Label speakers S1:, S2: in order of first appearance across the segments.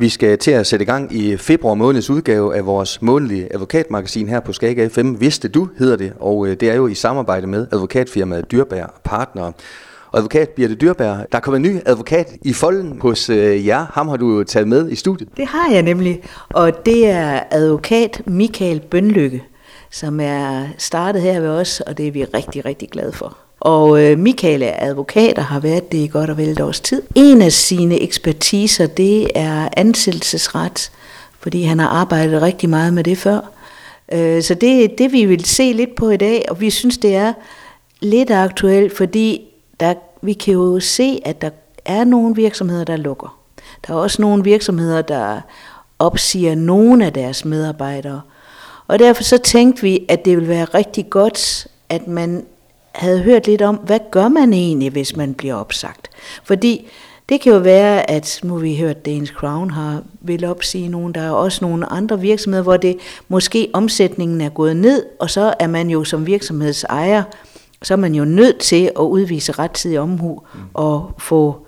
S1: Vi skal til at sætte i gang i februar måneds udgave af vores månedlige advokatmagasin her på Skaga FM. Vidste du, hedder det, og øh, det er jo i samarbejde med advokatfirmaet Dyrbær Partner. Og advokat Birte Dyrbær, der er kommet en ny advokat i folden hos øh, jer. Ham har du taget med i studiet.
S2: Det har jeg nemlig, og det er advokat Michael Bønlykke, som er startet her ved os, og det er vi rigtig, rigtig glade for. Og øh, Michael er advokat og har været det i godt og vel et års tid. En af sine ekspertiser, det er ansættelsesret, fordi han har arbejdet rigtig meget med det før. Øh, så det er det, vi vil se lidt på i dag, og vi synes, det er lidt aktuelt, fordi der, vi kan jo se, at der er nogle virksomheder, der lukker. Der er også nogle virksomheder, der opsiger nogle af deres medarbejdere. Og derfor så tænkte vi, at det ville være rigtig godt, at man havde hørt lidt om, hvad gør man egentlig, hvis man bliver opsagt? Fordi det kan jo være, at nu har vi hørt, at Danish Crown har vil opsige nogen. Der er også nogle andre virksomheder, hvor det måske omsætningen er gået ned, og så er man jo som virksomhedsejer, så er man jo nødt til at udvise rettidig omhu og få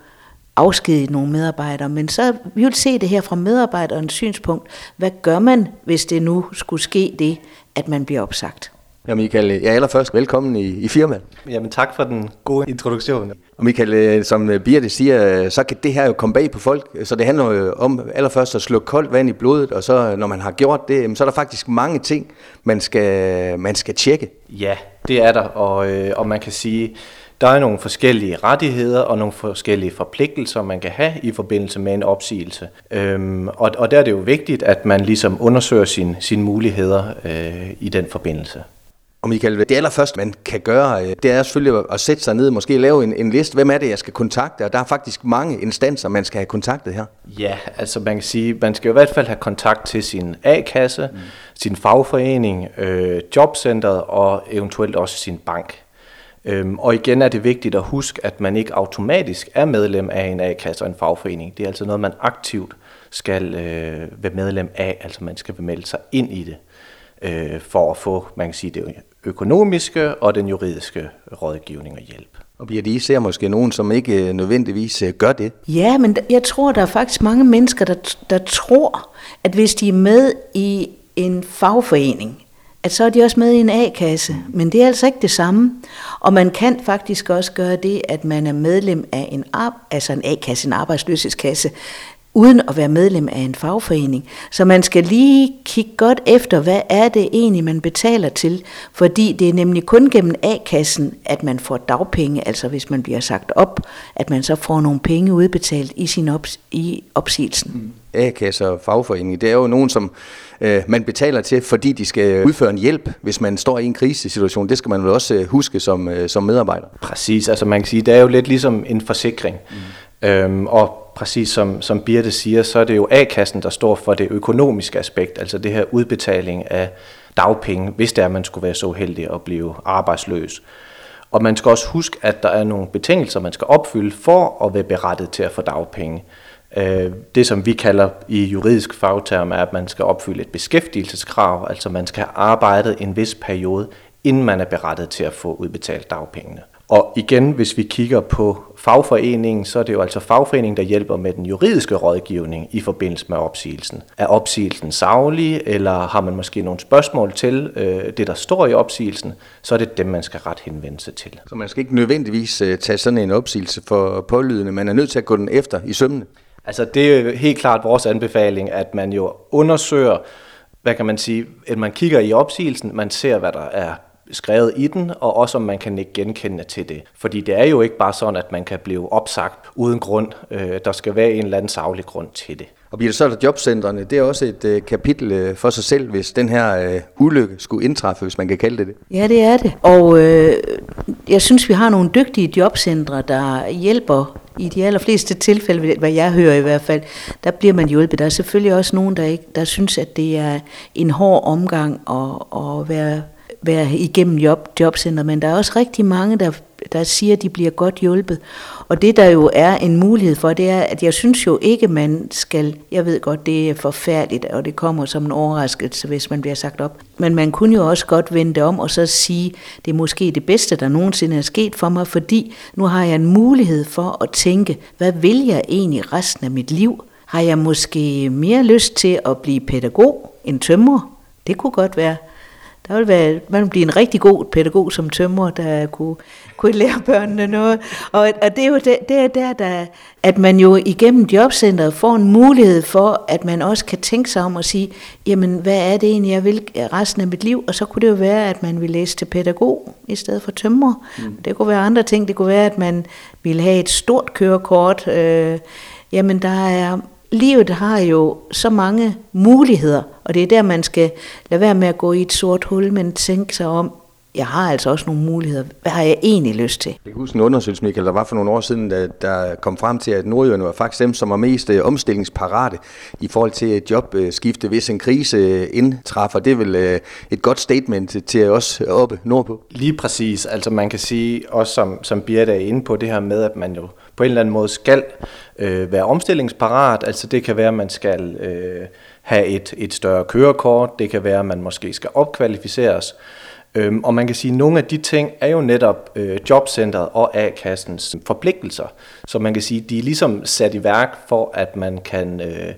S2: afskediget nogle medarbejdere. Men så vi vil se det her fra medarbejderens synspunkt. Hvad gør man, hvis det nu skulle ske det, at man bliver opsagt?
S1: Ja, Michael, ja, allerførst velkommen i, i firmaet.
S3: Jamen tak for den gode introduktion.
S1: Og Michael, øh, som øh, Birte siger, øh, så kan det her jo komme bag på folk, så det handler jo om allerførst at slå koldt vand i blodet, og så når man har gjort det, så er der faktisk mange ting, man skal, man skal tjekke.
S3: Ja, det er der, og, og man kan sige, der er nogle forskellige rettigheder og nogle forskellige forpligtelser, man kan have i forbindelse med en opsigelse. Øhm, og, og der er det jo vigtigt, at man ligesom undersøger sine sin muligheder øh, i den forbindelse.
S1: Og Michael, det allerførste, man kan gøre, øh, det er selvfølgelig at sætte sig ned og måske lave en, en liste. Hvem er det, jeg skal kontakte? Og der er faktisk mange instanser, man skal have kontaktet her.
S3: Ja, altså man kan sige, man skal i hvert fald have kontakt til sin A-kasse, mm. sin fagforening, øh, jobcentret og eventuelt også sin bank. Øhm, og igen er det vigtigt at huske, at man ikke automatisk er medlem af en A-kasse og en fagforening. Det er altså noget, man aktivt skal øh, være medlem af, altså man skal melde sig ind i det øh, for at få, man kan sige, det økonomiske og den juridiske rådgivning og hjælp.
S1: Og bliver I ser måske nogen, som ikke øh, nødvendigvis øh, gør det?
S2: Ja, men jeg tror, der er faktisk mange mennesker, der, der tror, at hvis de er med i en fagforening, at så er de også med i en A-kasse. Men det er altså ikke det samme. Og man kan faktisk også gøre det, at man er medlem af en, altså en A-kasse, en arbejdsløshedskasse, uden at være medlem af en fagforening. Så man skal lige kigge godt efter, hvad er det egentlig, man betaler til, fordi det er nemlig kun gennem A-kassen, at man får dagpenge, altså hvis man bliver sagt op, at man så får nogle penge udbetalt i, sin op, i opsigelsen. Mm.
S1: A-kasse og fagforening, det er jo nogen, som øh, man betaler til, fordi de skal udføre en hjælp, hvis man står i en krisesituation. Det skal man vel også øh, huske som, øh, som medarbejder.
S3: Præcis, altså man kan sige, det er jo lidt ligesom en forsikring. Mm. Øhm, og præcis som, som Birte siger, så er det jo A-kassen, der står for det økonomiske aspekt, altså det her udbetaling af dagpenge, hvis det er, at man skulle være så heldig at blive arbejdsløs. Og man skal også huske, at der er nogle betingelser, man skal opfylde for at være berettet til at få dagpenge. Øh, det, som vi kalder i juridisk fagterm, er, at man skal opfylde et beskæftigelseskrav, altså man skal have arbejdet en vis periode, inden man er berettet til at få udbetalt dagpengene. Og igen, hvis vi kigger på fagforeningen, så er det jo altså fagforeningen, der hjælper med den juridiske rådgivning i forbindelse med opsigelsen. Er opsigelsen savlig, eller har man måske nogle spørgsmål til øh, det, der står i opsigelsen, så er det dem, man skal ret henvende sig til.
S1: Så man skal ikke nødvendigvis øh, tage sådan en opsigelse for pålydende, man er nødt til at gå den efter i sømne?
S3: Altså det er helt klart vores anbefaling, at man jo undersøger, hvad kan man sige, at man kigger i opsigelsen, man ser, hvad der er skrevet i den, og også om man kan ikke genkende til det. Fordi det er jo ikke bare sådan, at man kan blive opsagt uden grund. Øh, der skal være en eller anden savlig grund til det.
S1: Og bliver det så der jobcentrene, det er også et øh, kapitel øh, for sig selv, hvis den her øh, ulykke skulle indtræffe, hvis man kan kalde det det.
S2: Ja, det er det. Og øh, jeg synes, vi har nogle dygtige jobcentre, der hjælper i de allerfleste tilfælde, hvad jeg hører i hvert fald, der bliver man hjulpet. Der er selvfølgelig også nogen, der, ikke, der synes, at det er en hård omgang at, at være være igennem job, jobcenter, men der er også rigtig mange, der, der siger, at de bliver godt hjulpet. Og det der jo er en mulighed for, det er, at jeg synes jo ikke, man skal, jeg ved godt, det er forfærdeligt, og det kommer som en overraskelse, hvis man bliver sagt op. Men man kunne jo også godt vende det om og så sige, det er måske det bedste, der nogensinde er sket for mig, fordi nu har jeg en mulighed for at tænke, hvad vil jeg egentlig resten af mit liv? har jeg måske mere lyst til at blive pædagog end tømrer? Det kunne godt være. Der vil være, man vil blive en rigtig god pædagog som tømrer, der kunne, kunne lære børnene noget. Og, og det er jo det, det er der, der, at man jo igennem jobcentret får en mulighed for, at man også kan tænke sig om at sige, jamen hvad er det egentlig, jeg vil resten af mit liv? Og så kunne det jo være, at man ville læse til pædagog i stedet for tømrer. Mm. Det kunne være andre ting. Det kunne være, at man ville have et stort kørekort. Øh, jamen der er livet har jo så mange muligheder, og det er der, man skal lade være med at gå i et sort hul, men tænke sig om, jeg har altså også nogle muligheder. Hvad har jeg egentlig lyst til?
S1: Jeg kan huske en undersøgelse, Michael, der var for nogle år siden, der, der kom frem til, at nordjyderne var faktisk dem, som var mest øh, omstillingsparate i forhold til et jobskifte, hvis en krise øh, indtræffer. Det er vel øh, et godt statement til os oppe nordpå.
S3: Lige præcis. Altså man kan sige, også som, som Birte er inde på, det her med, at man jo på en eller anden måde skal øh, være omstillingsparat. Altså det kan være, at man skal øh, have et, et større kørekort, det kan være, at man måske skal opkvalificeres. Øhm, og man kan sige, at nogle af de ting er jo netop øh, jobcentret og A-kassens forpligtelser. Så man kan sige, at de er ligesom sat i værk for, at man kan øh,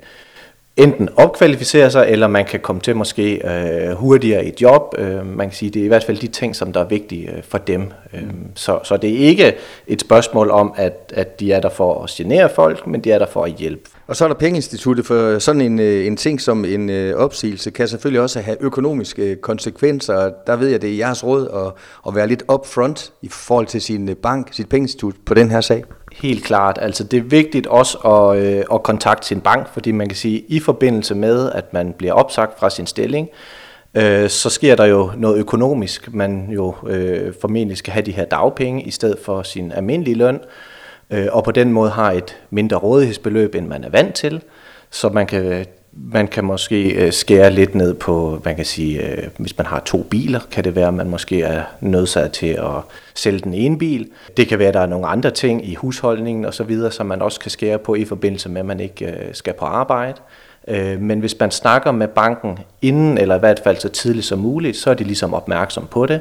S3: enten opkvalificere sig, eller man kan komme til måske øh, hurtigere i et job. Øh, man kan sige, det er i hvert fald de ting, som der er vigtige øh, for dem. Øh, så, så det er ikke et spørgsmål om, at, at de er der for at genere folk, men de er der for at hjælpe.
S1: Og så er der pengeinstituttet, for sådan en, øh, en ting som en øh, opsigelse kan selvfølgelig også have økonomiske øh, konsekvenser. Der ved jeg, det er jeres råd at, at være lidt upfront i forhold til sin øh, bank, sit pengeinstitut på den her sag.
S3: Helt klart. Altså det er vigtigt også at, øh, at kontakte sin bank, fordi man kan sige, i forbindelse med, at man bliver opsagt fra sin stilling, øh, så sker der jo noget økonomisk. Man jo øh, formentlig skal have de her dagpenge i stedet for sin almindelige løn, øh, og på den måde har et mindre rådighedsbeløb, end man er vant til, så man kan man kan måske øh, skære lidt ned på, man kan sige, øh, hvis man har to biler, kan det være, at man måske er nødsaget til at sælge den ene bil. Det kan være, at der er nogle andre ting i husholdningen osv., som man også kan skære på i forbindelse med, at man ikke øh, skal på arbejde. Men hvis man snakker med banken inden, eller i hvert fald så tidligt som muligt, så er de ligesom opmærksom på det,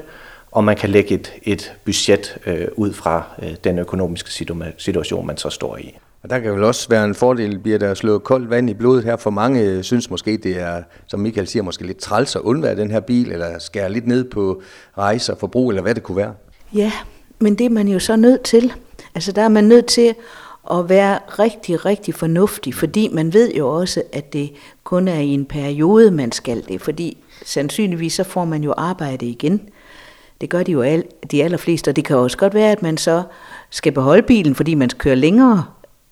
S3: og man kan lægge et, et budget ud fra den økonomiske situation, man så står i.
S1: Og der kan vel også være en fordel, bliver der slået koldt vand i blodet her, for mange synes måske, det er, som Michael siger, måske lidt træls at undvære den her bil, eller skære lidt ned på rejser, forbrug, eller hvad det kunne være.
S2: Ja, men det er man jo så nødt til. Altså der er man nødt til at være rigtig, rigtig fornuftig, fordi man ved jo også, at det kun er i en periode, man skal det, fordi sandsynligvis så får man jo arbejde igen. Det gør de jo al, de allerfleste, og det kan også godt være, at man så skal beholde bilen, fordi man skal køre længere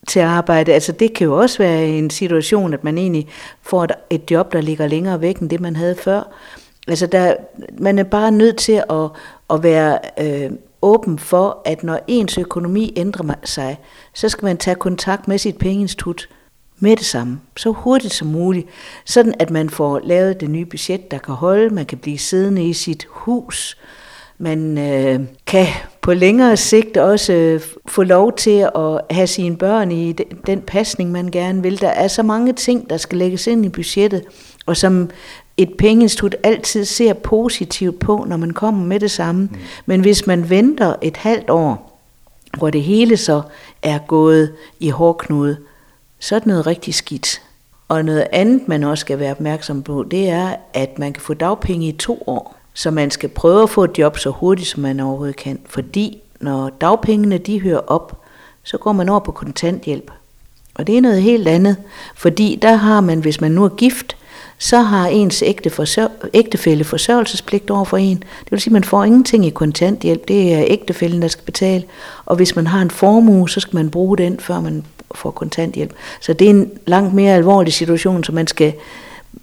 S2: til arbejde. Altså det kan jo også være en situation, at man egentlig får et, et job, der ligger længere væk end det, man havde før. Altså der, man er bare nødt til at, at være øh, åben for, at når ens økonomi ændrer sig, så skal man tage kontakt med sit pengeinstitut med det samme, så hurtigt som muligt, sådan at man får lavet det nye budget, der kan holde, man kan blive siddende i sit hus, man øh, kan på længere sigt også øh, få lov til at have sine børn i den, den pasning, man gerne vil. Der er så mange ting, der skal lægges ind i budgettet, og som et pengeinstitut altid ser positivt på, når man kommer med det samme. Mm. Men hvis man venter et halvt år, hvor det hele så er gået i hårdknude, så er det noget rigtig skidt. Og noget andet, man også skal være opmærksom på, det er, at man kan få dagpenge i to år. Så man skal prøve at få et job så hurtigt, som man overhovedet kan. Fordi når dagpengene de hører op, så går man over på kontanthjælp. Og det er noget helt andet. Fordi der har man, hvis man nu er gift, så har ens ægte forsør- ægtefælle forsørgelsespligt over for en. Det vil sige, at man får ingenting i kontanthjælp. Det er ægtefællen, der skal betale. Og hvis man har en formue, så skal man bruge den, før man får kontanthjælp. Så det er en langt mere alvorlig situation, så man skal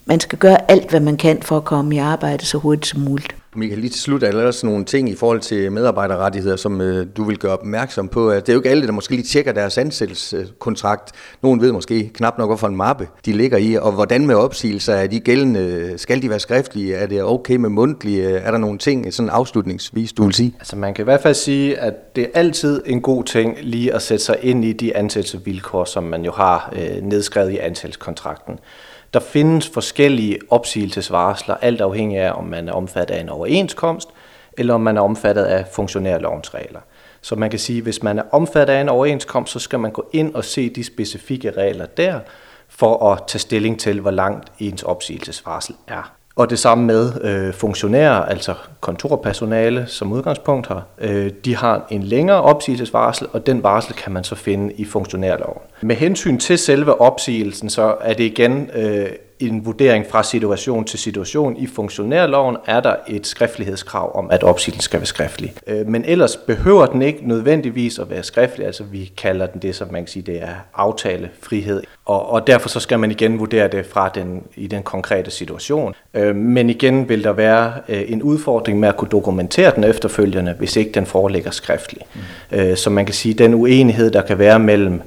S2: man skal gøre alt, hvad man kan for at komme i arbejde så hurtigt som muligt.
S1: Michael, lige til slut er der også nogle ting i forhold til medarbejderrettigheder, som øh, du vil gøre opmærksom på. Det er jo ikke alle, der måske lige tjekker deres ansættelseskontrakt. Nogen ved måske knap nok, hvorfor en mappe de ligger i, og hvordan med opsigelser er de gældende? Skal de være skriftlige? Er det okay med mundtlige? Er der nogle ting, sådan afslutningsvis, du vil sige?
S3: Altså man kan i hvert fald sige, at det er altid en god ting lige at sætte sig ind i de ansættelsesvilkår, som man jo har øh, nedskrevet i ansættelseskontrakten. Der findes forskellige opsigelsesvarsler, alt afhængig af, om man er omfattet af en overenskomst, eller om man er omfattet af funktionærlovens regler. Så man kan sige, at hvis man er omfattet af en overenskomst, så skal man gå ind og se de specifikke regler der, for at tage stilling til, hvor langt ens opsigelsesvarsel er. Og det samme med øh, funktionærer, altså kontorpersonale som udgangspunkt har. Øh, de har en længere opsigelsesvarsel, og den varsel kan man så finde i funktionærloven. Med hensyn til selve opsigelsen, så er det igen øh, en vurdering fra situation til situation. I funktionærloven er der et skriftlighedskrav om, at opsigelsen skal være skriftlig. Øh, men ellers behøver den ikke nødvendigvis at være skriftlig, altså vi kalder den det, som man kan sige, det er aftalefrihed. Og, og derfor så skal man igen vurdere det fra den, i den konkrete situation. Øh, men igen vil der være øh, en udfordring med at kunne dokumentere den efterfølgende, hvis ikke den foreligger skriftlig. Mm. Så man kan sige, den uenighed, der kan være mellem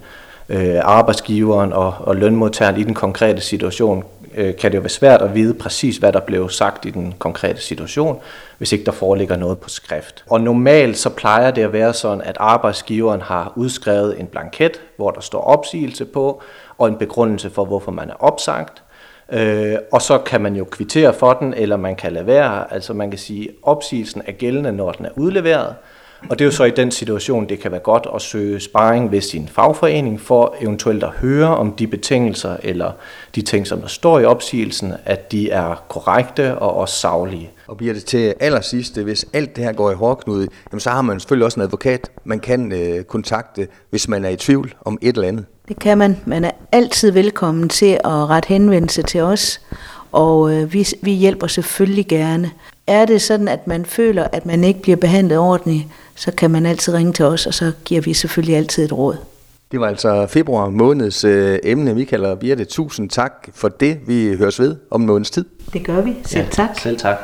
S3: arbejdsgiveren og, og lønmodtageren i den konkrete situation, øh, kan det jo være svært at vide præcis, hvad der blev sagt i den konkrete situation, hvis ikke der foreligger noget på skrift. Og normalt så plejer det at være sådan, at arbejdsgiveren har udskrevet en blanket, hvor der står opsigelse på, og en begrundelse for, hvorfor man er opsagt. Øh, og så kan man jo kvittere for den, eller man kan lade være. Altså man kan sige, at opsigelsen er gældende, når den er udleveret. Og det er jo så i den situation, det kan være godt at søge sparring ved sin fagforening for eventuelt at høre om de betingelser eller de ting, som der står i opsigelsen, at de er korrekte og også savlige.
S1: Og bliver det til allersidst, hvis alt det her går i hårdknude, jamen så har man selvfølgelig også en advokat, man kan øh, kontakte, hvis man er i tvivl om et eller andet.
S2: Det kan man. Man er altid velkommen til at rette henvendelse til os, og øh, vi, vi hjælper selvfølgelig gerne. Er det sådan, at man føler, at man ikke bliver behandlet ordentligt, så kan man altid ringe til os, og så giver vi selvfølgelig altid et råd.
S1: Det var altså februar måneds øh, emne, Michael og Birte. Tusind tak for det. Vi høres ved om en måneds tid.
S2: Det gør vi. Selv ja, tak.
S3: Selv tak.